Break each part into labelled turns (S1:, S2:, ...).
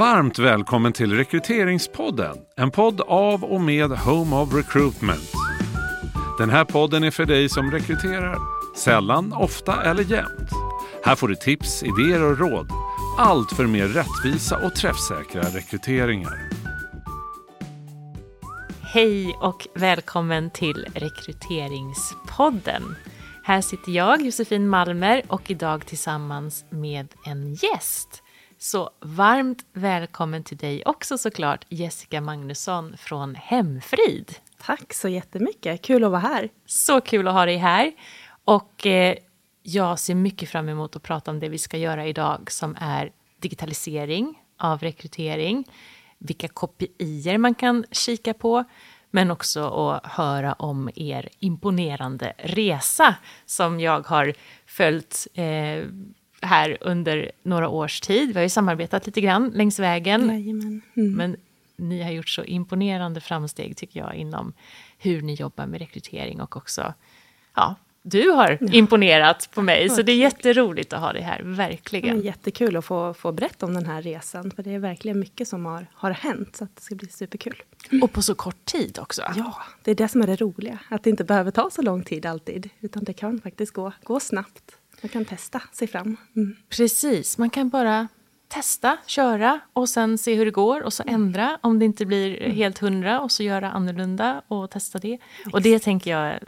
S1: Varmt välkommen till Rekryteringspodden, en podd av och med Home of Recruitment. Den här podden är för dig som rekryterar, sällan, ofta eller jämt. Här får du tips, idéer och råd. Allt för mer rättvisa och träffsäkra rekryteringar.
S2: Hej och välkommen till Rekryteringspodden. Här sitter jag, Josefin Malmer, och idag tillsammans med en gäst. Så varmt välkommen till dig också såklart, Jessica Magnusson från Hemfrid.
S3: Tack så jättemycket, kul att vara här.
S2: Så kul att ha dig här. Och eh, jag ser mycket fram emot att prata om det vi ska göra idag som är digitalisering av rekrytering, vilka kopior man kan kika på, men också att höra om er imponerande resa som jag har följt eh, här under några års tid. Vi har ju samarbetat lite grann längs vägen. Mm. Men ni har gjort så imponerande framsteg tycker jag inom hur ni jobbar med rekrytering och också ja, du har ja. imponerat på mig, så det är jätteroligt att ha dig här, verkligen.
S3: Ja, jättekul att få, få berätta om den här resan, för det är verkligen mycket som har, har hänt, så det ska bli superkul.
S2: Och på så kort tid också.
S3: Ja, det är det som är det roliga, att det inte behöver ta så lång tid alltid, utan det kan faktiskt gå, gå snabbt. Man kan testa sig fram. Mm.
S2: Precis, man kan bara testa, köra och sen se hur det går och så mm. ändra om det inte blir helt hundra och så göra annorlunda och testa det. Exakt. Och det tänker jag,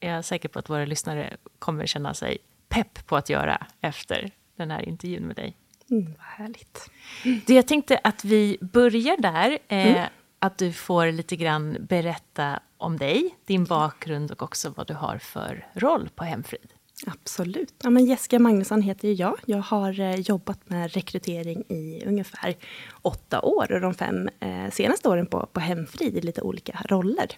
S2: är jag säker på att våra lyssnare kommer känna sig pepp på att göra efter den här intervjun med dig.
S3: Mm, vad härligt.
S2: Det jag tänkte att vi börjar där, eh, mm. att du får lite grann berätta om dig, din bakgrund och också vad du har för roll på Hemfrid.
S3: Absolut. Ja, men Jessica Magnusson heter jag. Jag har eh, jobbat med rekrytering i ungefär åtta år och de fem eh, senaste åren på, på Hemfrid i lite olika roller.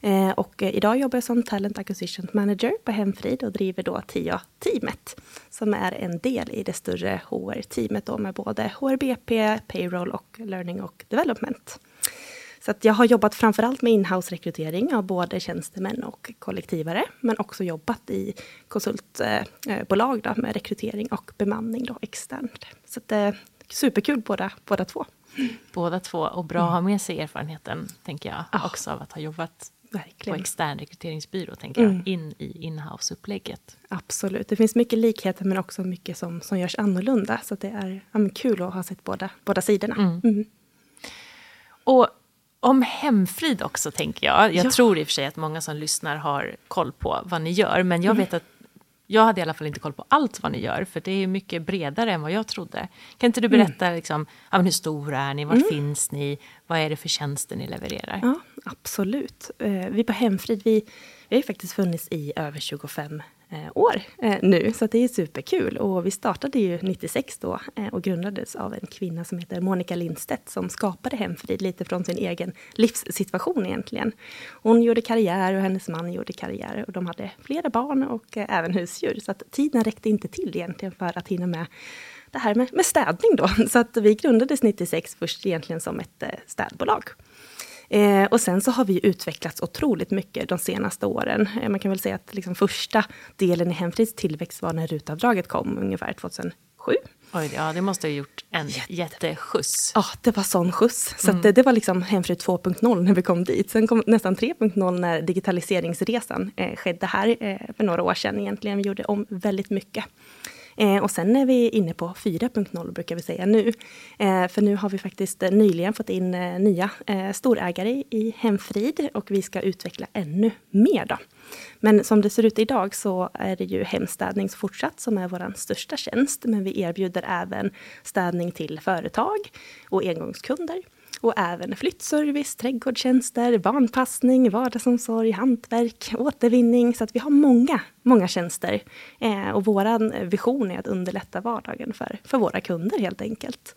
S3: Eh, och eh, idag jobbar jag som Talent Acquisition Manager på Hemfrid och driver då TIA-teamet som är en del i det större HR-teamet med både HRBP, Payroll och Learning och Development. Så jag har jobbat framförallt med inhouse-rekrytering av både tjänstemän och kollektivare, men också jobbat i konsultbolag då, med rekrytering och bemanning då, externt. Så det är superkul båda, båda två.
S2: Båda två, och bra att ha med sig erfarenheten, tänker jag, ja. också av att ha jobbat Verkligen. på extern rekryteringsbyrå, tänker mm. jag, in i inhouse-upplägget.
S3: Absolut, det finns mycket likheter men också mycket som, som görs annorlunda. Så det är ja, kul att ha sett båda, båda sidorna. Mm. Mm.
S2: Och om hemfrid också, tänker jag. Jag ja. tror i och för sig att många som lyssnar har koll på vad ni gör, men jag mm. vet att jag hade i alla fall inte koll på allt vad ni gör, för det är mycket bredare än vad jag trodde. Kan inte du mm. berätta mm. liksom, ja, hur stora är ni, var mm. finns ni, vad är det för tjänster ni levererar?
S3: Ja, absolut. Eh, vi på Hemfrid, vi, vi har faktiskt funnits i över 25 Eh, Eh, år eh, nu, så det är superkul. Och vi startade ju 96 då eh, och grundades av en kvinna som heter Monica Lindstedt som skapade Hemfrid lite från sin egen livssituation egentligen. Hon gjorde karriär och hennes man gjorde karriär och de hade flera barn och även husdjur. Så att tiden räckte inte till egentligen för att hinna med det här med, med städning då. Så att vi grundades 96 först egentligen som ett städbolag. Eh, och sen så har vi utvecklats otroligt mycket de senaste åren. Eh, man kan väl säga att liksom första delen i Hemfrids tillväxt var när rutavdraget kom, ungefär 2007.
S2: Oj, ja, det måste ha gjort en Jätte. jätteskjuts.
S3: Ja, det var sån skjuts. Så mm. det, det, var liksom Hemfrid 2.0 när vi kom dit. Sen kom nästan 3.0 när digitaliseringsresan eh, skedde här eh, för några år sedan egentligen. Vi gjorde om väldigt mycket. Eh, och sen är vi inne på 4.0 brukar vi säga nu. Eh, för nu har vi faktiskt eh, nyligen fått in eh, nya eh, storägare i Hemfrid och vi ska utveckla ännu mer. Då. Men som det ser ut idag så är det ju hemstädning fortsatt som är vår största tjänst. Men vi erbjuder även städning till företag och engångskunder och även flyttservice, trädgårdstjänster, barnpassning, vardagsomsorg, hantverk, återvinning. Så att vi har många, många tjänster. Eh, och vår vision är att underlätta vardagen för, för våra kunder helt enkelt.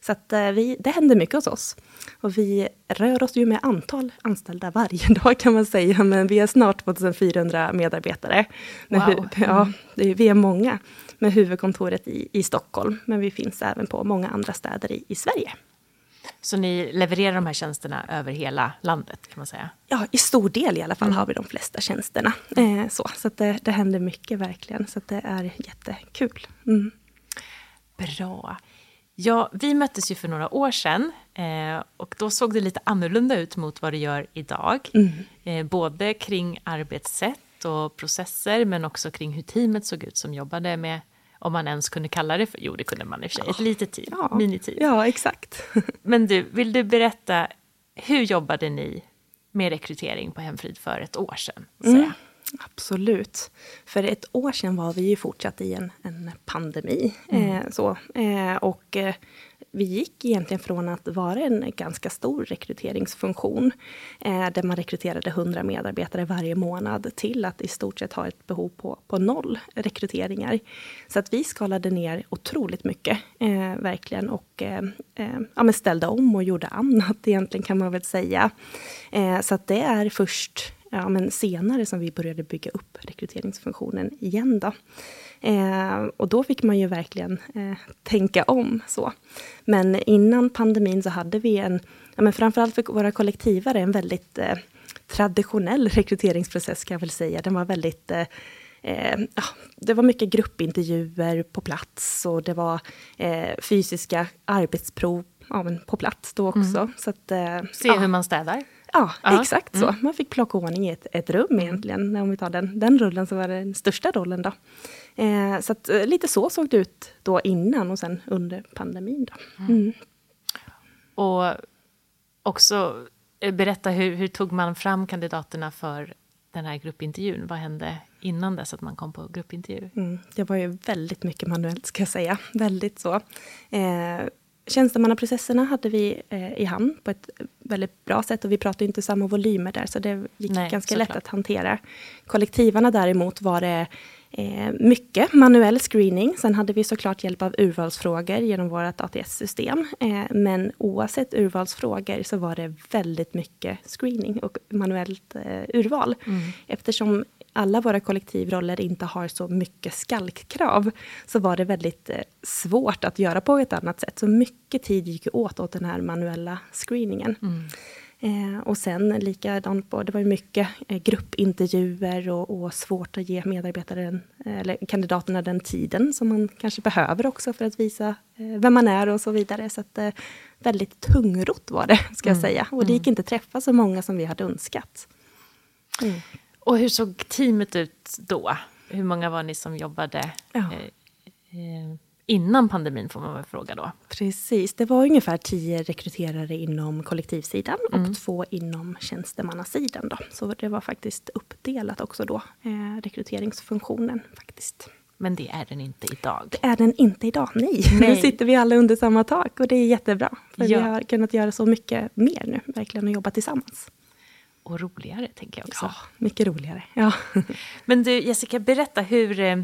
S3: Så att eh, vi, det händer mycket hos oss. Och vi rör oss ju med antal anställda varje dag kan man säga, men vi är snart 2400 medarbetare. Wow. Ja, vi är många med huvudkontoret i, i Stockholm, men vi finns även på många andra städer i, i Sverige.
S2: Så ni levererar de här tjänsterna över hela landet kan man säga?
S3: Ja, i stor del i alla fall mm. har vi de flesta tjänsterna. Eh, så så det, det händer mycket verkligen, så det är jättekul. Mm.
S2: Bra. Ja, vi möttes ju för några år sedan eh, och då såg det lite annorlunda ut mot vad det gör idag.
S3: Mm.
S2: Eh, både kring arbetssätt och processer men också kring hur teamet såg ut som jobbade med, om man ens kunde kalla det för, jo det kunde man i och för sig, ett litet team,
S3: Ja,
S2: miniteam.
S3: ja exakt.
S2: Men du, vill du berätta, hur jobbade ni med rekrytering på Hemfrid för ett år sedan?
S3: Mm. Absolut. För ett år sedan var vi ju fortsatt i en, en pandemi. Eh, så, eh, och eh, vi gick egentligen från att vara en ganska stor rekryteringsfunktion, eh, där man rekryterade 100 medarbetare varje månad, till att i stort sett ha ett behov på, på noll rekryteringar. Så att vi skalade ner otroligt mycket, eh, verkligen, och eh, eh, ja, men ställde om och gjorde annat, egentligen kan man väl säga. Eh, så att det är först ja, men senare som vi började bygga upp rekryteringsfunktionen igen. Då. Eh, och då fick man ju verkligen eh, tänka om. så. Men innan pandemin så hade vi en, ja, men framförallt för våra kollektivare, en väldigt eh, traditionell rekryteringsprocess kan jag väl säga. Den var väldigt eh, Eh, ja, det var mycket gruppintervjuer på plats och det var eh, fysiska arbetsprov ja, på plats då också. Så att,
S2: Se hur man städar?
S3: Ja,
S2: Ja.
S3: exakt så. Man fick plocka ordning i ett, ett rum egentligen. Om vi tar den, den rollen så var det den största rollen då. Eh, så att, eh, lite så såg det ut då innan och sen under pandemin. Då. Mm.
S2: Och också eh, berätta, hur, hur tog man fram kandidaterna för den här gruppintervjun? Vad hände innan dess att man kom på gruppintervju?
S3: Mm. Det var ju väldigt mycket manuellt ska jag säga. Väldigt så. Eh, Tjänstemannaprocesserna hade vi eh, i hamn på ett väldigt bra sätt och vi pratade inte samma volymer där så det gick
S2: Nej,
S3: ganska lätt
S2: såklart.
S3: att hantera. Kollektivarna däremot var det eh, mycket manuell screening. Sen hade vi såklart hjälp av urvalsfrågor genom vårt ATS-system. Eh, men oavsett urvalsfrågor så var det väldigt mycket screening och manuellt eh, urval. Eftersom alla våra kollektivroller inte har så mycket skalkkrav, så var det väldigt eh, svårt att göra på ett annat sätt. Så mycket tid gick åt åt den här manuella screeningen. Eh, och sen likadant på, det var ju mycket eh, gruppintervjuer och, och svårt att ge medarbetare, den, eller kandidaterna den tiden som man kanske behöver också för att visa eh, vem man är och så vidare. Så att, eh, väldigt tungrot var det, ska jag säga. Och det gick inte träffa så många som vi hade önskat.
S2: Och hur såg teamet ut då? Hur många var ni som jobbade
S3: Ja.
S2: eh, eh, innan pandemin, får man väl fråga då?
S3: Precis, det var ungefär tio rekryterare inom kollektivsidan och två inom tjänstemannasidan. Då. Så det var faktiskt uppdelat också då, eh, rekryteringsfunktionen faktiskt.
S2: Men det är den inte idag.
S3: Det är den inte idag, nej.
S2: Nej.
S3: Nu sitter vi alla under samma tak och det är jättebra. För
S2: Ja.
S3: vi har kunnat göra så mycket mer nu, verkligen, och jobba tillsammans.
S2: Och roligare, tänker jag också.
S3: Ja, mycket roligare. Ja.
S2: Men du, Jessica, berätta hur, eh,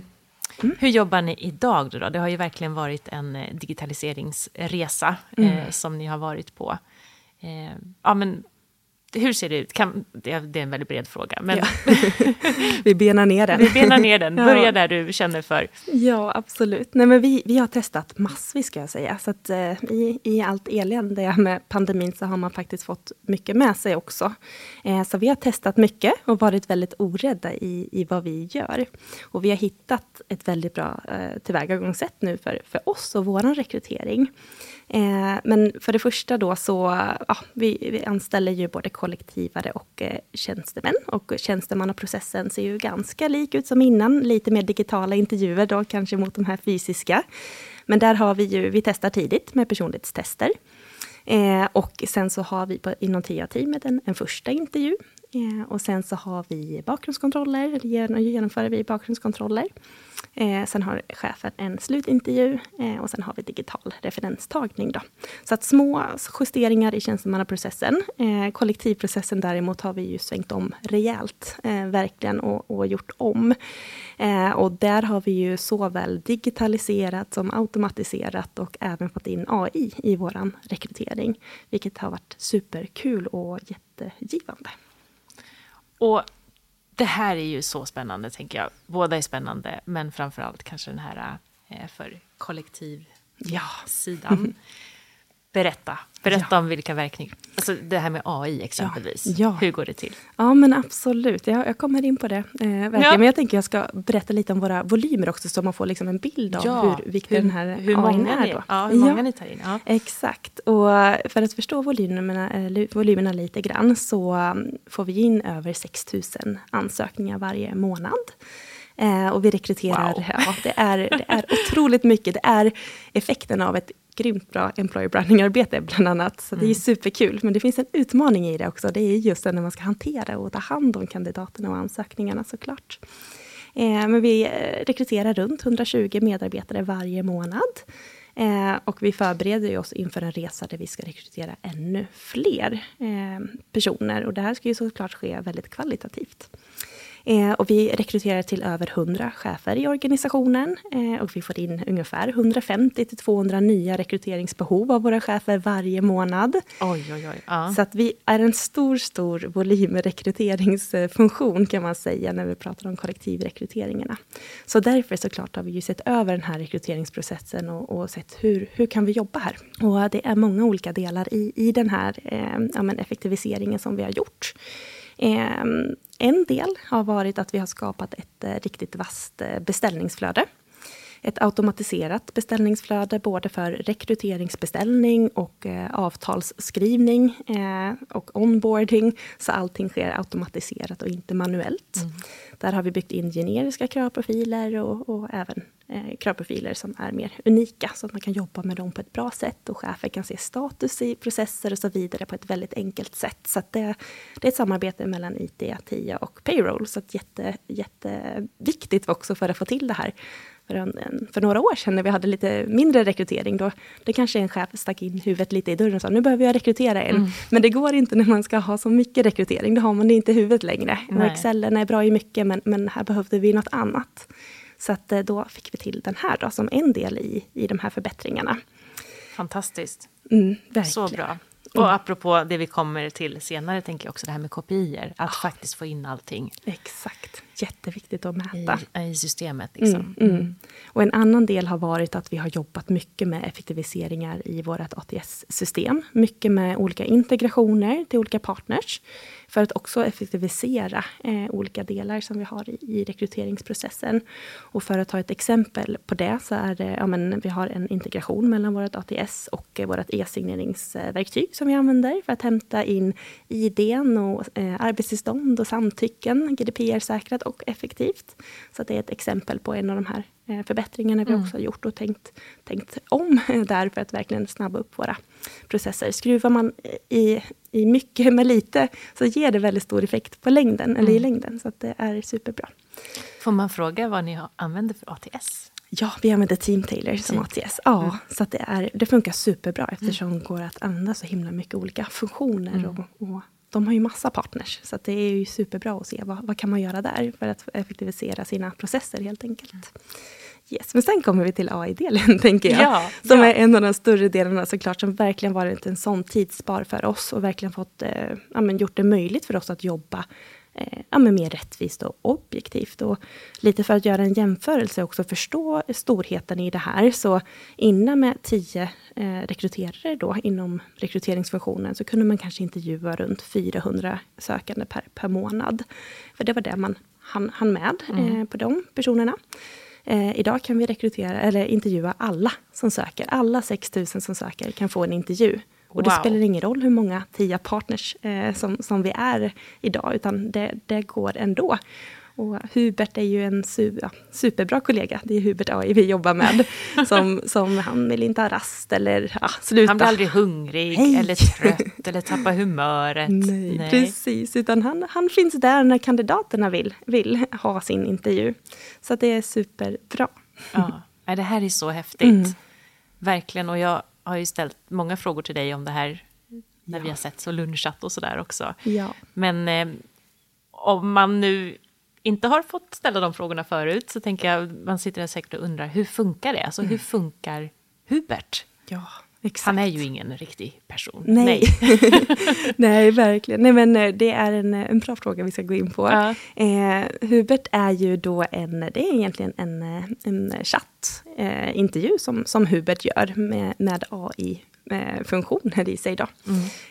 S3: Mm.
S2: hur jobbar ni idag? Då? Det har ju verkligen varit en eh, digitaliseringsresa
S3: Mm.
S2: eh, som ni har varit på. Eh, ja, men hur ser det ut? Kan, det, är, en väldigt bred fråga, men
S3: Ja. vi benar ner den.
S2: vi benar ner den.
S3: Ja.
S2: Börja där du känner för.
S3: Ja, absolut. Nej, men vi, vi har testat massvis, ska jag säga. Så att, eh, i, i allt elände med pandemin så har man faktiskt fått mycket med sig också. Eh, så vi har testat mycket och varit väldigt orädda i, i vad vi gör. Och vi har hittat ett väldigt bra eh, tillvägagångssätt nu för, för oss och vår rekrytering. Eh, men för det första då så, ja, vi, vi anställer ju både kollektivare och eh, tjänstemän. Och tjänstemannaprocessen ser ju ganska lik ut som innan. Lite mer digitala intervjuer då kanske mot de här fysiska. Men där har vi ju, vi testar tidigt med personlighetstester. Eh, och sen så har vi på, inom TIA-teamet en, en första intervju. Eh, och sen så har vi bakgrundskontroller, eller gen- genomför vi bakgrundskontroller. Eh, sen har chefen en slutintervju eh, och sen har vi digital referenstagning. Då. Så att små justeringar i tjänstemannaprocessen. Eh, kollektivprocessen däremot har vi ju svängt om rejält, eh, verkligen, och, och gjort om. Eh, och där har vi ju såväl digitaliserat som automatiserat och även fått in AI i vår rekrytering. Vilket har varit superkul och jättegivande.
S2: Och det här är ju så spännande, tänker jag. Båda är spännande, men framför allt kanske den här eh, för kollektivsidan. Berätta. Berätta ja. om vilka verkningar. Alltså det här med AI exempelvis. Ja. Ja. Hur går det till?
S3: Ja men absolut, jag, jag kommer in på det. Eh. Men jag tänker jag ska berätta lite om våra volymer också så man får liksom en bild av hur viktig hur, den här
S2: hur många är. Då. Ja, hur många ni tar in.
S3: Exakt. Och för att förstå volymerna, volymerna lite grann så um, får vi in över 6 000 ansökningar varje månad. Eh, och vi rekryterar, wow. ja, det, är, det är otroligt mycket. Det är effekten av ett grymt bra employer branding-arbete bland annat. Så det är mm. superkul. Men det finns en utmaning i det också. Det är just när man ska hantera och ta hand om kandidaterna och ansökningarna såklart. Eh, men vi eh, rekryterar runt 120 medarbetare varje månad. Eh, och vi förbereder oss inför en resa där vi ska rekrytera ännu fler eh, personer. Och det här ska ju såklart ske väldigt kvalitativt. Eh, och vi rekryterar till över 100 chefer i organisationen eh, och vi får in ungefär 150 till 200 nya rekryteringsbehov av våra chefer varje månad.
S2: Oj, oj, oj. Ja.
S3: Så att vi är en stor, stor volymrekryteringsfunktion kan man säga när vi pratar om kollektivrekryteringarna. Så därför såklart har vi ju sett över den här rekryteringsprocessen och, och sett hur, hur kan vi jobba här? Och det är många olika delar i, i den här eh, ja, effektiviseringen som vi har gjort. Ehm, en del har varit att vi har skapat ett eh, riktigt vasst eh, beställningsflöde. Ett automatiserat beställningsflöde både för rekryteringsbeställning och eh, avtalsskrivning eh, och onboarding. Så allting sker automatiserat och inte manuellt. Mm. Där har vi byggt in generiska kravprofiler och, och även eh, kravprofiler som är mer unika, så att man kan jobba med dem på ett bra sätt och chefer kan se status i processer och så vidare på ett väldigt enkelt sätt. Så det, det, är ett samarbete mellan IT, TIA och Payroll, så att jätte, jätteviktigt också för att få till det här. För, en, för några år sedan när vi hade lite mindre rekrytering, då det kanske en chef stack in huvudet lite i dörren och sa nu behöver jag rekrytera en. Mm. Men det går inte när man ska ha så mycket rekrytering, då har man det inte i huvudet längre. Och Excel är bra i mycket, men, men här behövde vi något annat. Så att eh, då fick vi till den här då, som en del i, i de här förbättringarna.
S2: Fantastiskt.
S3: Mm,
S2: Så bra. Och mm. apropå det vi kommer till senare, tänker jag också det här med kopior. Att oh. faktiskt få in allting.
S3: Exakt jätteviktigt att mäta.
S2: I, i systemet. Liksom.
S3: Mm, mm. Och en annan del har varit att vi har jobbat mycket med effektiviseringar i vårt ATS-system. Mycket med olika integrationer till olika partners. För att också effektivisera eh, olika delar som vi har i, i rekryteringsprocessen. Och för att ta ett exempel på det så är det, ja, men, vi har en integration mellan vårt ATS och eh, vårt e-signeringsverktyg som vi använder för att hämta in IDn och eh, arbetstillstånd och samtycken, GDPR-säkrat och effektivt. Så det är ett exempel på en av de här eh, förbättringarna vi mm. också har gjort och tänkt, tänkt om där för att verkligen snabba upp våra processer. Skruvar man i, i mycket med lite så ger det väldigt stor effekt på längden, mm. eller i mm. längden. Så det är superbra.
S2: Får man fråga vad ni använder för ATS?
S3: Ja, vi använder Teamtailor som ATS. Ja, mm. så det, är, det funkar superbra eftersom mm. det går att använda så himla mycket olika funktioner mm. och, och de har ju massa partners, så det är ju superbra att se vad, vad kan man göra där för att effektivisera sina processer helt enkelt. Yes. Men sen kommer vi till AI-delen, tänker jag. Ja, som ja. är en av de större delarna såklart, som verkligen varit en sån tidsspar för oss och verkligen fått, eh, ja, gjort det möjligt för oss att jobba ja, men mer rättvist och objektivt. Och lite för att göra en jämförelse och också förstå storheten i det här. Så innan med tio eh, rekryterare då inom rekryteringsfunktionen så kunde man kanske intervjua runt 400 sökande per, per månad. För det var det man hann, hann med mm. eh, på de personerna. Eh, idag kan vi rekrytera, eller intervjua alla som söker. Alla 6 000 som söker kan få en intervju. Och wow. det spelar ingen roll hur många TIA partners eh, som, som vi är idag, utan det, det går ändå. Och Hubert är ju en su ja, superbra kollega. Det är Hubert AI vi jobbar med. Som, som han vill inte ha rast eller ja, sluta.
S2: Han blir aldrig hungrig Nej. eller trött eller tappar humöret.
S3: Nej, Nej, precis. Utan han, han finns där när kandidaterna vill, vill ha sin intervju. Så det är superbra.
S2: Ja, det här är så häftigt. Mm. Verkligen. Och jag har ju ställt många frågor till dig om det här när ja. vi har sett och lunchat och sådär också.
S3: Ja.
S2: Men eh, om man nu inte har fått ställa de frågorna förut så tänker jag, man sitter där säkert och undrar, hur funkar det? Alltså hur mm. funkar Hubert?
S3: Ja,
S2: exakt. Han är ju ingen riktig person.
S3: Nej, Nej. Nej verkligen. Nej, men eh, det är en, en bra fråga vi ska gå in på. Ja. Eh, Hubert är ju då en, det är egentligen en, en chattintervju eh, som, som Hubert gör med, med AI funktioner i sig. Då.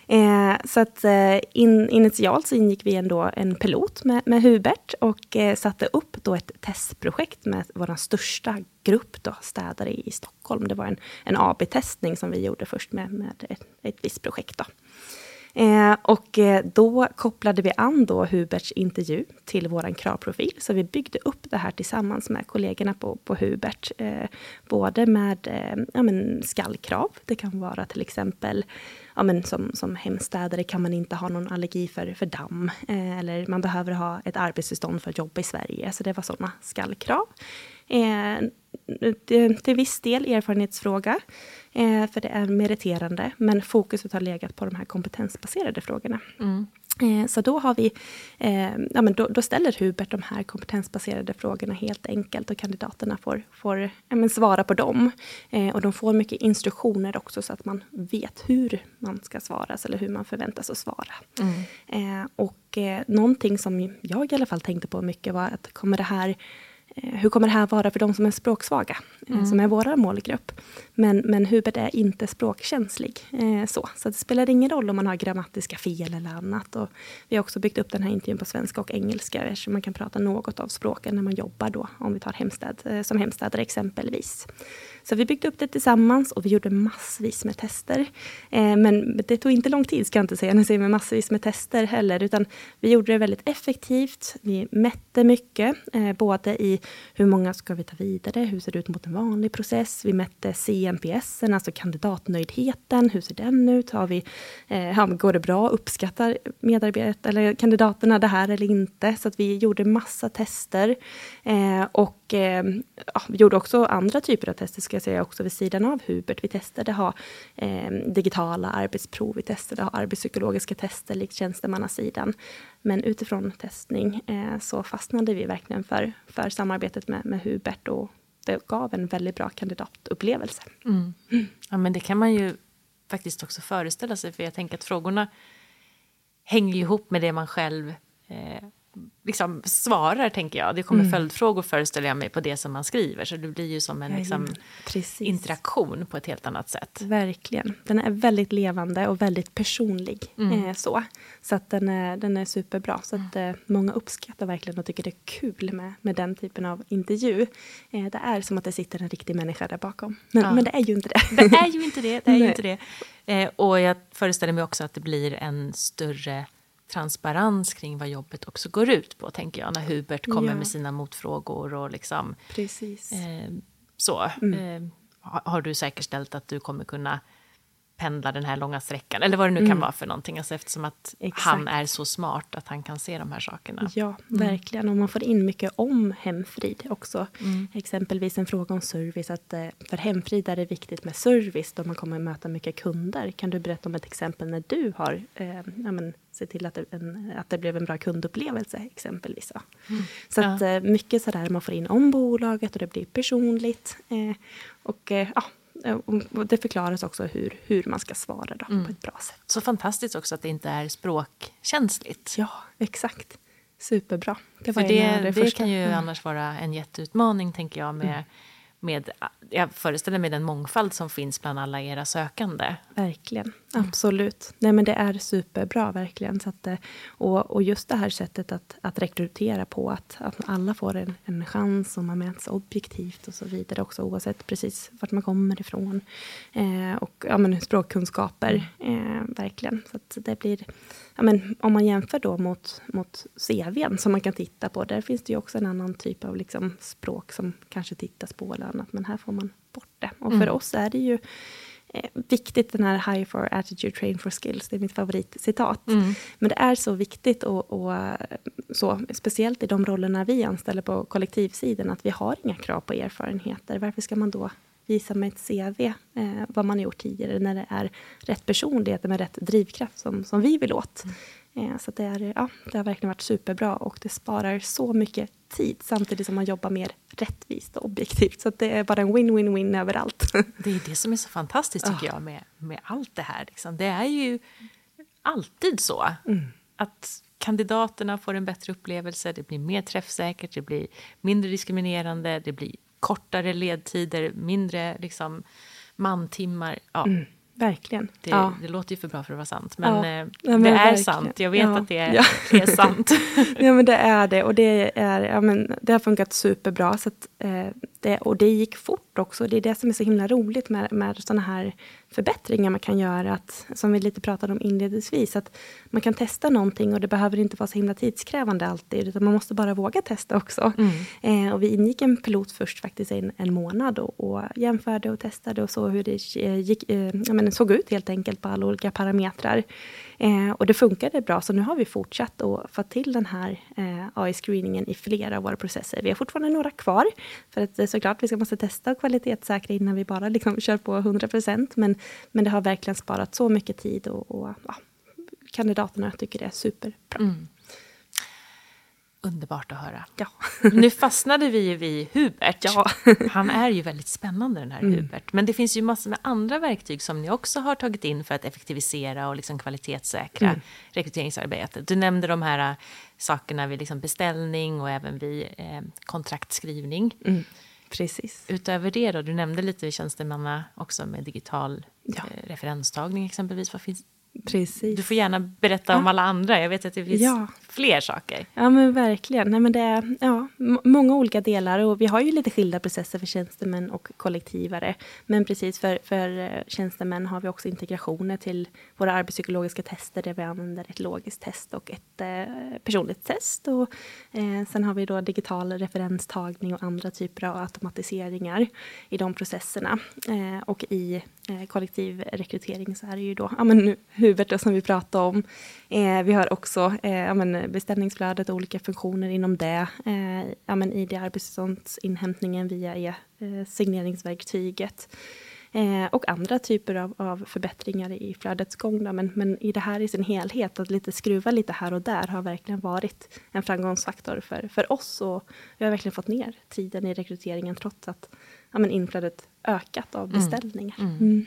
S3: Mm. så att in, initialt så ingick vi ändå en pilot med, med Hubert och satte upp då ett testprojekt med vår största grupp då, städare i, i Stockholm. Det var en, en AB-testning som vi gjorde först med, med ett, ett visst projekt. Då. Eh, och eh, då kopplade vi an då Huberts intervju till vår kravprofil. Så vi byggde upp det här tillsammans med kollegorna på, på Hubert. Eh, både med eh, ja, men skallkrav. Det kan vara till exempel ja, men som, som hemstädare kan man inte ha någon allergi för, för damm. Eh, eller man behöver ha ett arbetstillstånd för att jobba i Sverige. Så det var sådana skallkrav. Eh, till viss del erfarenhetsfråga, eh, för det är meriterande, men fokuset har legat på de här kompetensbaserade frågorna. Mm. Eh, så då, har vi, ja, men då, då, ställer Hubert de här kompetensbaserade frågorna helt enkelt och kandidaterna får, får ja, svara på dem. Och de får mycket instruktioner också så att man vet hur man ska svara eller hur man förväntas att svara. Mm. Och eh, någonting som jag i alla fall tänkte på mycket var att kommer det här hur kommer det här vara för de som är språksvaga, eh, mm. som är vår målgrupp? Men, men Hubert är inte språkkänslig. Eh, så, så det spelar ingen roll om man har grammatiska fel eller annat. Och vi har också byggt upp den här intervjun på svenska och engelska, eftersom man kan prata något av språken när man jobbar då, om vi tar hemstäd, eh, som hemstädare exempelvis. Så vi byggde upp det tillsammans och vi gjorde massvis med tester. Eh, men det tog inte lång tid, ska jag inte säga, när jag säger med massvis med tester heller, utan vi gjorde det väldigt effektivt. Vi mätte mycket, eh, både i hur många ska vi ta vidare, hur ser det ut mot en vanlig process? Vi mätte NPS, alltså kandidatnöjdheten, hur ser den ut? Har vi, eh, går det bra? Uppskattar medarbetare eller kandidaterna det här eller inte? Så att vi gjorde massa tester. Eh, och eh, ja, vi gjorde också andra typer av tester ska jag säga också vid sidan av Hubert. Vi testade ha eh, digitala arbetsprov, vi testade ha arbetspsykologiska tester likt tjänstemannasidan. Men utifrån testning eh, så fastnade vi verkligen för, för samarbetet med, med Hubert och det gav en väldigt bra kandidatupplevelse.
S2: Mm. Ja, men det kan man ju faktiskt också föreställa sig, för jag tänker att frågorna hänger ihop med det man själv eh, liksom svarar, tänker jag. Det kommer mm. följdfrågor, föreställer jag mig, på det som man skriver. Så det blir ju som en liksom, interaktion på ett helt annat sätt.
S3: Verkligen. Den är väldigt levande och väldigt personlig. Mm. Eh, så så att den, är, den är superbra. Så att, eh, många uppskattar verkligen och tycker det är kul med, med den typen av intervju. Eh, det är som att det sitter en riktig människa där bakom. Men, ja. men det är ju inte det.
S2: Det är ju inte det. det, är ju inte det. Eh, och jag föreställer mig också att det blir en större transparens kring vad jobbet också går ut på, tänker jag, när Hubert kommer ja. med sina motfrågor och liksom...
S3: Precis.
S2: Eh, så. Mm. Eh, har du säkerställt att du kommer kunna pendla den här långa sträckan, eller vad det nu mm. kan vara för någonting, alltså eftersom att Exakt. han är så smart att han kan se de här sakerna.
S3: Ja, mm. verkligen. Och man får in mycket om hemfrid också. Mm. Exempelvis en fråga om service, att eh, för hemfrid är det viktigt med service då man kommer att möta mycket kunder. Kan du berätta om ett exempel när du har eh, ja, men, se till att det, en, att det blev en bra kundupplevelse exempelvis. Mm. Så att, ja. Eh, mycket sådär man får in om bolaget och det blir personligt. Eh, och eh, ja, och det förklaras också hur, hur man ska svara då, mm. på ett bra sätt.
S2: Så fantastiskt också att det inte är språkkänsligt.
S3: Ja, exakt. Superbra.
S2: Det, För det, det, det kan ju mm. annars vara en jätteutmaning, tänker jag, med mm med, jag föreställer mig den mångfald som finns bland alla era sökande.
S3: Verkligen, absolut. Nej men det är superbra verkligen. Så att, eh, och, och just det här sättet att, att rekrytera på, att, att alla får en, en chans och man mäts objektivt och så vidare också oavsett precis vart man kommer ifrån. Eh, och ja, men språkkunskaper, eh, verkligen. Så att det blir, ja, men om man jämför då mot, mot CVn som man kan titta på, där finns det ju också en annan typ av liksom språk som kanske tittas på eller annat, men här får man bort det. Och för mm. oss är det ju eh, viktigt, den här High for attitude, train for skills, det är mitt favoritcitat. Mm. Men det är så viktigt, och, och, så, speciellt i de rollerna vi anställer på kollektivsidan, att vi har inga krav på erfarenheter. Varför ska man då visa med ett CV eh, vad man har gjort tidigare, när det är rätt personlighet med rätt drivkraft som, som vi vill åt. Mm. Eh, så det, är, ja, det har verkligen varit superbra och det sparar så mycket tid samtidigt som man jobbar mer rättvist och objektivt. Så det är bara en win-win-win överallt.
S2: Det är det som är så fantastiskt tycker jag med, med allt det här. Liksom. Det är ju alltid så mm. att kandidaterna får en bättre upplevelse, det blir mer träffsäkert, det blir mindre diskriminerande, det blir kortare ledtider, mindre liksom, mantimmar. Ja, mm.
S3: Verkligen.
S2: Det,
S3: ja.
S2: det låter ju för bra för att vara sant, men,
S3: Ja.
S2: eh, det
S3: men
S2: är
S3: verkligen.
S2: sant. Jag vet
S3: Ja.
S2: att det är, det är sant.
S3: ja, men det är det. Och det, är, ja, men det har funkat superbra. Så att, eh, det, och det gick fort också. Det är det som är så himla roligt med, med sådana här förbättringar man kan göra. Att, som vi lite pratade om inledningsvis. Att man kan testa någonting och det behöver inte vara så himla tidskrävande alltid. Utan man måste bara våga testa också. Eh, och vi ingick en pilot först faktiskt en, en månad. Och, och jämförde och testade och såg hur det eh, gick, eh, ja, men såg ut helt enkelt på alla olika parametrar. Eh, och det funkade bra, så nu har vi fortsatt att få till den här eh, AI-screeningen i flera av våra processer. Vi har fortfarande några kvar, för att eh, såklart vi ska måste testa och kvalitetssäkra innan vi bara liksom kör på 100 procent. Men, men det har verkligen sparat så mycket tid och, och ja, kandidaterna tycker det är superbra. Mm.
S2: Underbart att höra.
S3: Ja.
S2: Nu fastnade vi ju vid Hubert.
S3: Ja.
S2: Han är ju väldigt spännande den här Hubert. Men det finns ju massor med andra verktyg som ni också har tagit in för att effektivisera och liksom kvalitetssäkra rekryteringsarbetet. Du nämnde de här äh, sakerna vid liksom beställning och även vid eh, kontraktskrivning.
S3: Mm, precis.
S2: Utöver det då, du nämnde lite tjänstemanna också med digital
S3: Ja.
S2: eh, referenstagning exempelvis. Vad finns,
S3: precis.
S2: du får gärna berätta om alla andra. Jag vet att det finns
S3: Ja.
S2: fler saker.
S3: Ja men verkligen. Nej, men det är ja, många olika delar och vi har ju lite skilda processer för tjänstemän och kollektivare. Men precis för, för eh, tjänstemän har vi också integrationer till våra arbetspsykologiska tester där vi använder ett logiskt test och ett eh, personligt test. Och, eh, sen har vi då digital referenstagning och andra typer av automatiseringar i de processerna. Eh, och i eh, kollektiv rekrytering så är det ju då ja, men nu, Hubert då, som vi pratade om. Eh, vi har också eh, men beställningsflödet och olika funktioner inom det. Eh, men I det arbetstillståndsinhämtningen via e-signeringsverktyget. Eh, och andra typer av, av förbättringar i flödets gång. Då. Men, men i det här i sin helhet, att lite skruva lite här och där har verkligen varit en framgångsfaktor för, för oss. Och vi har verkligen fått ner tiden i rekryteringen trots att ja, men inflödet ökat av beställningar. Mm.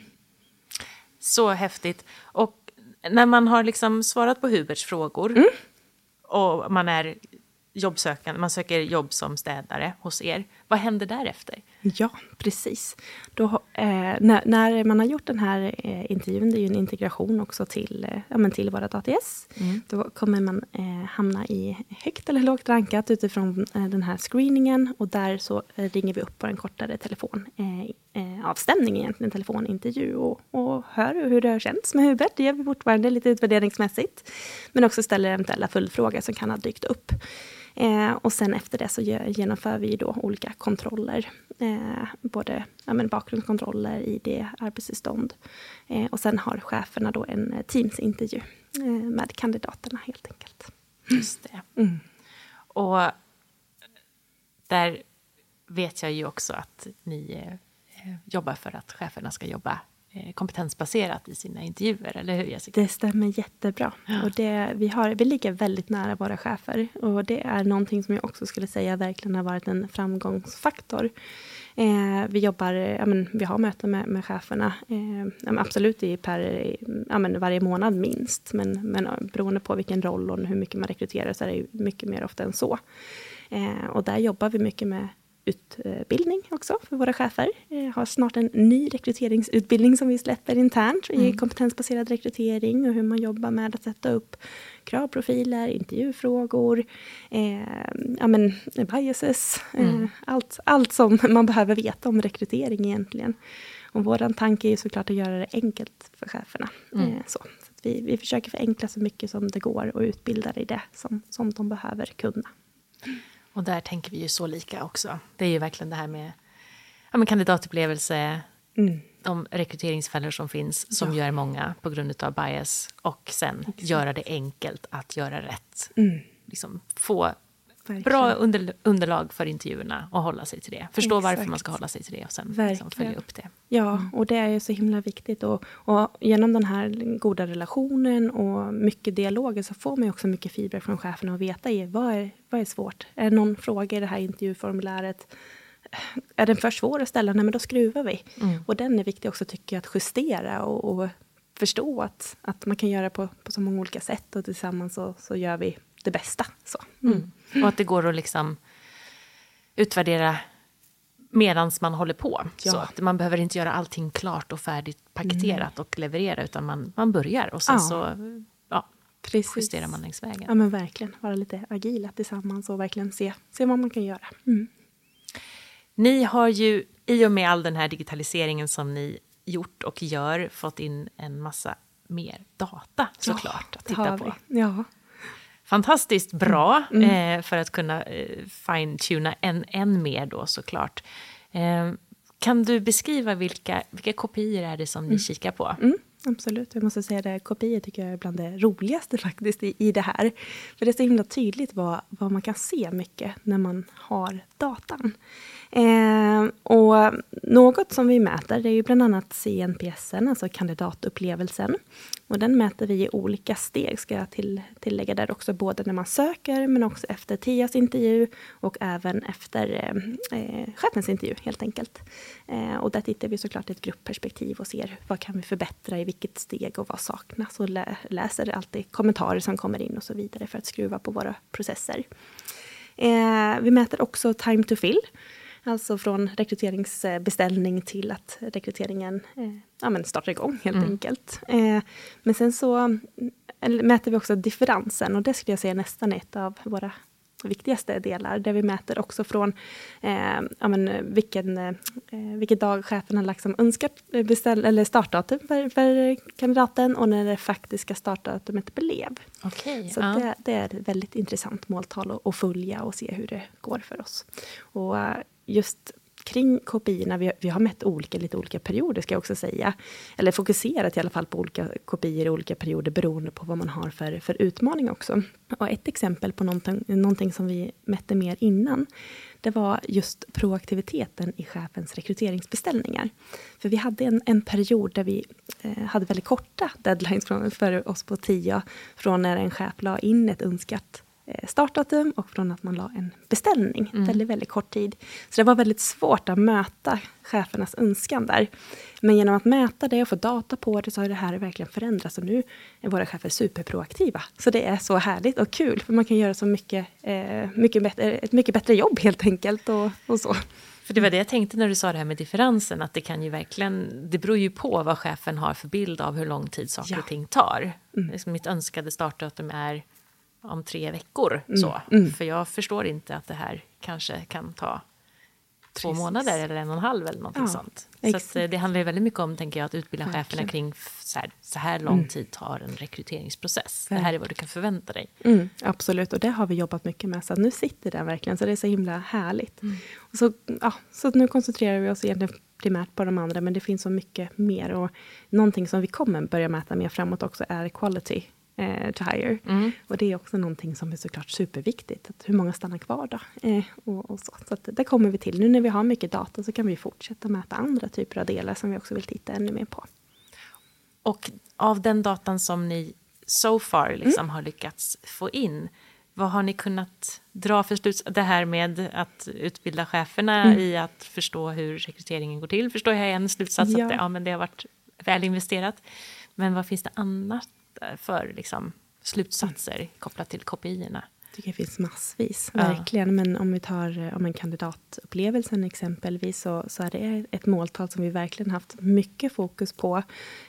S2: Så häftigt. Och när man har liksom svarat på Huberts frågor
S3: Mm.
S2: och man är jobbsökande, man söker jobb som städare hos er, vad händer därefter?
S3: Ja, precis. Då, eh, när, när man har gjort den här eh, intervjun, det är ju en integration också till, eh, ja, men till våra ATS, då kommer man eh, hamna i högt eller lågt rankat utifrån eh, den här screeningen och där så eh, ringer vi upp på en kortare telefon. Eh, avstämning egentligen, telefonintervju och, och hör hur det har känts med Hubert. Det gör vi fortfarande lite utvärderingsmässigt. Men också ställer eventuella följdfrågor som kan ha dykt upp. Eh, och sen efter det så ge- genomför vi då olika kontroller. Eh, både ja, men bakgrundskontroller, ID, arbetstillstånd. Eh, och sen har cheferna då en eh, Teams-intervju eh, med kandidaterna helt enkelt.
S2: Just det.
S3: Mm.
S2: Och där vet jag ju också att ni eh, jobbar för att cheferna ska jobba kompetensbaserat i sina intervjuer, eller hur Jessica?
S3: Det stämmer jättebra. Och det, vi, har, vi ligger väldigt nära våra chefer. Och det är någonting som jag också skulle säga verkligen har varit en framgångsfaktor. Eh, vi jobbar, ja, men, vi har möten med, med cheferna, eh, ja, absolut i per, ja, men varje månad minst. Men, men ja, beroende på vilken roll och hur mycket man rekryterar så är det mycket mer ofta än så. Eh, och där jobbar vi mycket med utbildning också för våra chefer. Eh, har snart en ny rekryteringsutbildning som vi släpper internt i kompetensbaserad rekrytering och hur man jobbar med att sätta upp kravprofiler, intervjufrågor, eh, ja, men, biases, eh, allt, allt som man behöver veta om rekrytering egentligen. Och vår tanke är såklart att göra det enkelt för cheferna. Eh, så. Så att vi, vi försöker förenkla så mycket som det går och utbilda i det som, som de behöver kunna.
S2: Och där tänker vi ju så lika också. Det är ju verkligen det här med ja, men kandidatupplevelse,
S3: Mm.
S2: de rekryteringsfällor som finns, som gör många på grund av bias, och sen göra det enkelt att göra rätt. Liksom få
S3: Verkligen.
S2: bra under, underlag för intervjuerna och hålla sig till det. Förstå varför
S3: Exakt.
S2: man ska hålla sig till det och sen liksom följa upp det.
S3: Ja, och det är ju så himla viktigt. Och, och genom den här goda relationen och mycket dialoger så får man ju också mycket feedback från cheferna och veta i vad är, vad är svårt. Är det någon fråga i det här intervjuformuläret? Är den för svår att ställa? Nej, men då skruvar vi. Och den är viktig också tycker jag att justera och, och förstå att, att man kan göra på, på så många olika sätt och tillsammans så, så gör vi det bästa. Så. Mm.
S2: Och att det går att liksom utvärdera medans man håller på.
S3: Ja.
S2: Så att man behöver inte göra allting klart och färdigt paketerat och leverera, utan man, man börjar och sen
S3: Ja.
S2: så ja,
S3: Precis.
S2: justerar man längs vägen.
S3: Ja men verkligen, vara lite agila tillsammans och verkligen se, se vad man kan göra. Mm.
S2: Ni har ju i och med all den här digitaliseringen som ni gjort och gör fått in en massa mer data såklart att
S3: det har
S2: titta på.
S3: vi. Ja.
S2: Fantastiskt bra
S3: Mm.
S2: eh, för att kunna eh, fine-tuna än, än mer då såklart. Eh, kan du beskriva vilka, vilka kopior är det som ni kikar på?
S3: Mm, absolut, jag måste säga det. Kopior tycker jag är bland det roligaste faktiskt i, i det här. För det är så himla tydligt vad, vad man kan se mycket när man har datan. Eh, och något som vi mäter det är ju bland annat CNPSen, alltså kandidatupplevelsen. Och den mäter vi i olika steg, ska jag till, tillägga där också, både när man söker men också efter TIAs intervju och även efter eh, eh, chefens intervju helt enkelt. Eh, och där tittar vi såklart i ett gruppperspektiv och ser vad kan vi förbättra i vilket steg och vad saknas och lä läser alltid kommentarer som kommer in och så vidare för att skruva på våra processer. Eh, vi mäter också time to fill. Alltså från rekryteringsbeställning till att rekryteringen eh, ja, men startar igång helt enkelt. Eh, men sen så mm, mäter vi också differensen och det skulle jag säga nästan är ett av våra viktigaste delar. Där vi mäter också från eh, ja, men, vilken, eh, vilken dag chefen har lagt som önskat beställ, eller startdatum för, för kandidaten och när det faktiska startdatumet blev.
S2: Okej,
S3: Så
S2: ja.
S3: det, det är ett väldigt intressant måltal att, att följa och se hur det går för oss. Och eh, just kring kopiorna, vi, vi har mätt olika, lite olika perioder ska jag också säga. Eller fokuserat i alla fall på olika KPI i olika perioder beroende på vad man har för, för utmaning också. Och ett exempel på någonting, någonting som vi mätte mer innan, det var just proaktiviteten i chefens rekryteringsbeställningar. För vi hade en, en period där vi eh, hade väldigt korta deadlines från, för oss på TIA, från när en chef la in ett önskat eh, startdatum och från att man la en beställning. Väldigt, väldigt kort tid. Så det var väldigt svårt att möta chefernas önskan där. Men genom att mäta det och få data på det så har det här verkligen förändrats. Och nu är våra chefer superproaktiva. Så det är så härligt och kul. För man kan göra så mycket, eh, mycket bättre, ett mycket bättre jobb helt enkelt. Och, och så.
S2: För det var det jag tänkte när du sa det här med differensen, att det kan ju verkligen, det beror ju på vad chefen har för bild av hur lång tid saker
S3: Ja.
S2: och ting tar. Liksom Mitt önskade startdatum är om tre veckor, så. För jag förstår inte att det här kanske kan ta två
S3: Precis.
S2: månader eller en och en halv eller någonting
S3: Ja,
S2: sånt. Så att,
S3: exakt.
S2: eh, det handlar ju väldigt mycket om, tänker jag, att utbilda cheferna
S3: Verkligen.
S2: kring f- så här, så här lång tid tar en rekryteringsprocess. Det här är vad du kan förvänta dig.
S3: Mm, absolut, och det har vi jobbat mycket med. Så nu sitter det verkligen, så det är så himla härligt. Och så, ja, så nu koncentrerar vi oss egentligen primärt på de andra, men det finns så mycket mer. Och någonting som vi kommer börja mäta mer framåt också är quality eh, to hire. Och det är också någonting som är såklart superviktigt. Att hur många stannar kvar då? Eh, och, och så så att det kommer vi till. Nu när vi har mycket data så kan vi fortsätta mäta andra typer av delar som vi också vill titta ännu mer på.
S2: Och av den datan som ni so far liksom har lyckats få in, vad har ni kunnat dra för slutsatser? Det här med att utbilda cheferna i att förstå hur rekryteringen går till, förstår jag en slutsats
S3: Ja.
S2: att det, ja, men det har varit väl investerat. Men vad finns det annat för liksom, slutsatser kopplat till kopiorna?
S3: Jag tycker det finns massvis,
S2: Ja.
S3: verkligen. Men om vi tar eh, om en kandidatupplevelsen exempelvis så, så är det ett måltal som vi verkligen haft mycket fokus på.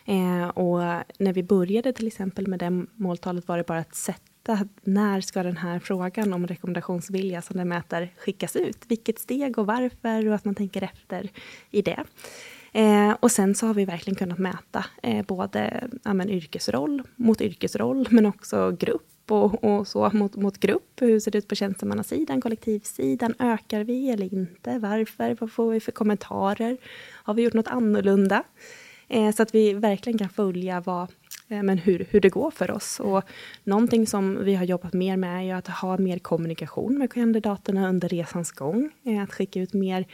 S3: Eh, och när vi började till exempel med det måltalet var det bara att sätta när ska den här frågan om rekommendationsvilja som den mäter skickas ut? Vilket steg och varför och att man tänker efter i det. Eh, och sen så har vi verkligen kunnat mäta eh, både ja, men, yrkesroll mot yrkesroll men också grupp och, och så mot, mot grupp. Hur ser det ut på tjänstemannasidan, kollektivsidan? Ökar vi eller inte? Varför? Vad får vi för kommentarer? Har vi gjort något annorlunda? Eh, så att vi verkligen kan följa vad, eh, men hur, hur det går för oss. Och någonting som vi har jobbat mer med är ju att ha mer kommunikation med kandidaterna under resans gång. Eh, att skicka ut mer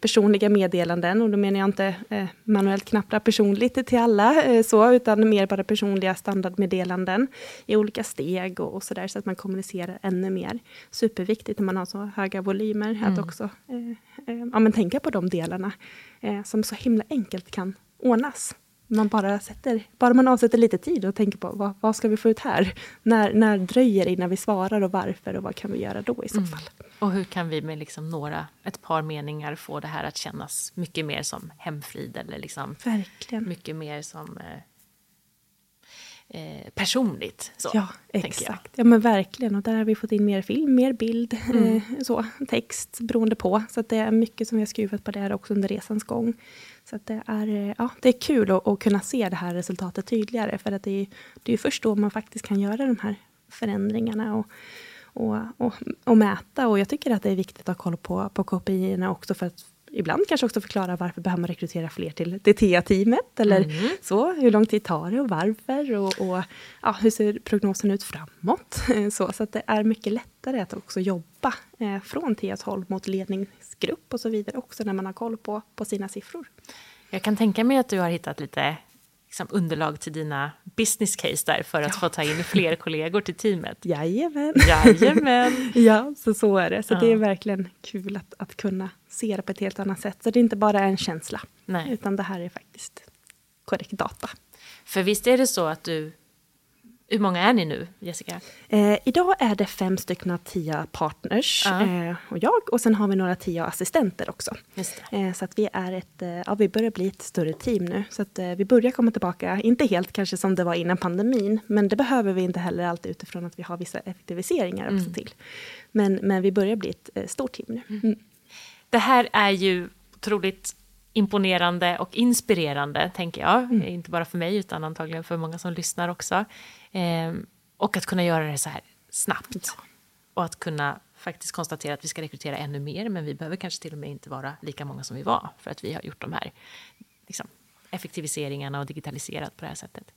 S3: personliga meddelanden. Och då menar jag inte eh, manuellt knappra personligt till alla, eh, så, utan mer bara personliga standardmeddelanden i olika steg och, och så där, så att man kommunicerar ännu mer. Superviktigt när man har så höga volymer, att också eh, eh, ja, men tänka på de delarna eh, som så himla enkelt kan ordnas. Man bara, sätter, bara man avsätter lite tid och tänker på vad, vad ska vi få ut här? När, när dröjer innan vi svarar och varför och vad kan vi göra då i så
S2: Mm.
S3: fall?
S2: Och hur kan vi med liksom några, ett par meningar få det här att kännas mycket mer som hemfrid eller liksom
S3: Verkligen.
S2: mycket mer som eh, eh, personligt. Så,
S3: Ja, exakt. Ja, men verkligen. Och där har vi fått in mer film, mer bild,
S2: Mm.
S3: eh, så, text beroende på. Så att det är mycket som vi har skruvat på där också under resans gång. Så det, är, eh, ja, det är kul att, att kunna se det här resultatet tydligare. För att det är, det är först då man faktiskt kan göra de här förändringarna och, och, och, och mäta. Och jag tycker att det är viktigt att ha koll på, på KPI-erna också för att ibland kanske också förklara varför behöver man rekrytera fler till det TEA-teamet eller
S2: Mm.
S3: så. Hur lång tid tar det och varför? Och, och ja, hur ser prognosen ut framåt? Så, så att det är mycket lättare att också jobba eh, från TEAs håll mot ledningsgrupp och så vidare också när man har koll på, på sina siffror.
S2: Jag kan tänka mig att du har hittat lite liksom, underlag till dina business case där för att få ta in fler kollegor till teamet.
S3: Jajamän!
S2: Jajamän!
S3: Ja, så så är det. Så det är
S2: Ja.
S3: verkligen kul att, att kunna se det på ett helt annat sätt. Så det är inte bara en känsla,
S2: Nej.
S3: utan det här är faktiskt korrekt data.
S2: För visst är det så att du... Hur många är ni nu, Jessica?
S3: Eh, idag är det fem stycken TIA-partners
S2: Ja.
S3: eh, och jag. Och sen har vi några TIA-assistenter också. Eh, så att vi är ett, eh, ja vi börjar bli ett större team nu. Så att eh, vi börjar komma tillbaka, inte helt kanske som det var innan pandemin. Men det behöver vi inte heller alltid utifrån att vi har vissa effektiviseringar också till. Men, men vi börjar bli ett eh, stort team nu. Mm.
S2: Det här är ju otroligt imponerande och inspirerande, tänker jag. Inte bara för mig, utan antagligen för många som lyssnar också. Ehm, och att kunna göra det så här snabbt. Och att kunna faktiskt konstatera att vi ska rekrytera ännu mer, men vi behöver kanske till och med inte vara lika många som vi var, för att vi har gjort de här liksom, effektiviseringarna och digitaliserat på det här sättet.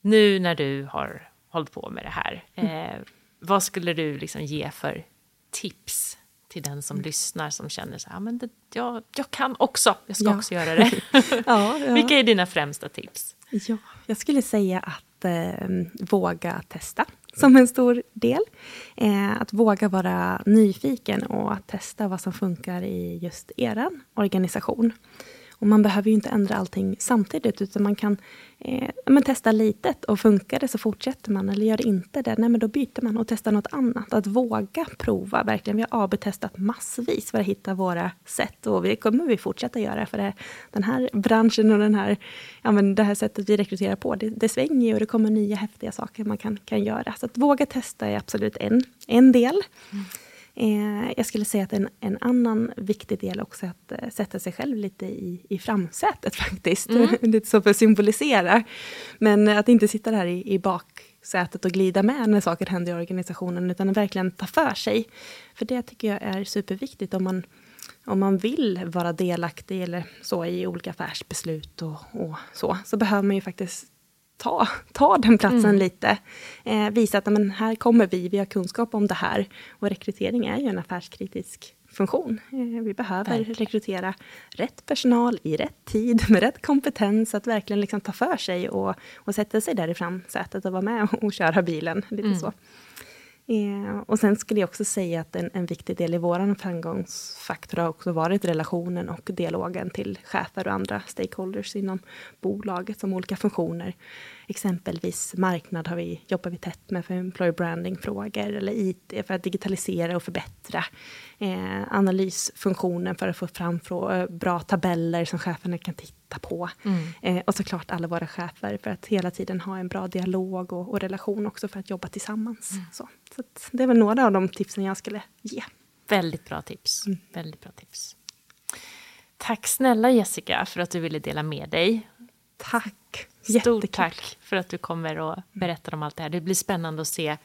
S2: Nu när du har hållit på med det här, eh, vad skulle du liksom ge för tips till den som lyssnar som känner så här, "Ah, men det, jag, jag kan också, jag ska
S3: Ja.
S2: också göra det.
S3: Ja, ja.
S2: Vilka är dina främsta tips?
S3: Ja, jag skulle säga att eh, våga testa som en stor del. Eh, att våga vara nyfiken och att testa vad som funkar i just er organisation. Och man behöver ju inte ändra allting samtidigt utan man kan eh, men testa litet och funkar det så fortsätter man eller gör det inte det, nej men då byter man och testar något annat. Att våga prova verkligen. Vi har AB-testat massvis för att hitta våra sätt och det kommer vi fortsätta göra för det, den här branschen och den här, ja, men det här sättet vi rekryterar på, det, det svänger ju och det kommer nya häftiga saker man kan, kan göra. Så att våga testa är absolut en, en del. Mm. Eh, jag skulle säga att en, en annan viktig del också är att eh, sätta sig själv lite i, i framsätet faktiskt. lite så för att symbolisera. Men att inte sitta där i, i baksätet och glida med när saker händer i organisationen, utan verkligen ta för sig. För det tycker jag är superviktigt om man, om man vill vara delaktig eller så i olika affärsbeslut och, och så, så behöver man ju faktiskt ta, ta den platsen lite. Eh, visa att men, här kommer vi, vi har kunskap om det här. Och rekrytering är ju en affärskritisk funktion. Eh, vi behöver
S2: Verkligen.
S3: rekrytera rätt personal i rätt tid med rätt kompetens. Att verkligen liksom ta för sig och, och sätta sig där i framsätet och vara med och, och köra bilen. Lite så. Eh, och sen skulle jag också säga att en, en viktig del i vår framgångsfaktor har också varit relationen och dialogen till chefer och andra stakeholders inom bolaget som olika funktioner. Exempelvis marknad har vi, jobbar vi tätt med för employer branding-frågor eller IT för att digitalisera och förbättra. Eh, analysfunktionen för att få fram eh, bra tabeller som cheferna kan titta på. Eh, och såklart alla våra chefer för att hela tiden ha en bra dialog och, och relation också för att jobba tillsammans. Så, så att det är väl några av de tipsen jag skulle ge.
S2: Väldigt bra tips. Väldigt bra tips. Tack snälla Jessica för att du ville dela med dig.
S3: Tack!
S2: Stort tack för att du kommer och berättar om allt det här. Det blir spännande att se.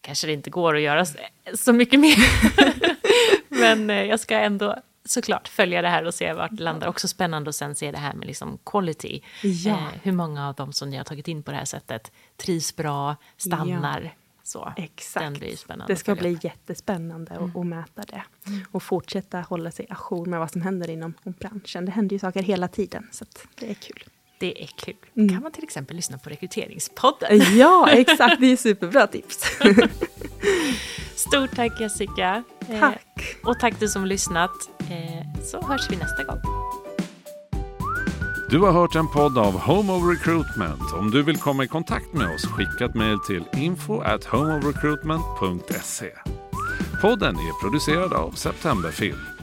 S2: Kanske det inte går att göra så- mycket mer. Men eh, jag ska ändå såklart följa det här och se vart det landar. Också spännande att sen se det här med liksom quality.
S3: Ja.
S2: Eh, hur många av dem som ni har tagit in på det här sättet trivs bra, stannar. Så.
S3: Exakt. Det ska bli jättespännande att att mäta det. Och fortsätta hålla sig ajour med vad som händer inom om branschen. Det händer ju saker hela tiden, så att det är kul.
S2: Det är kul.
S3: Mm.
S2: kan man till exempel lyssna på Rekryteringspodden.
S3: Ja, exakt. Det är superbra tips.
S2: Stort tack Jessica. Eh,
S3: Tack.
S2: Och tack du som lyssnat. Eh, så hörs vi nästa gång.
S1: Du har hört en podd av Home of Recruitment. Om du vill komma i kontakt med oss, skicka ett mejl till info at homeofrecruitment.se. Podden är producerad av Septemberfilm.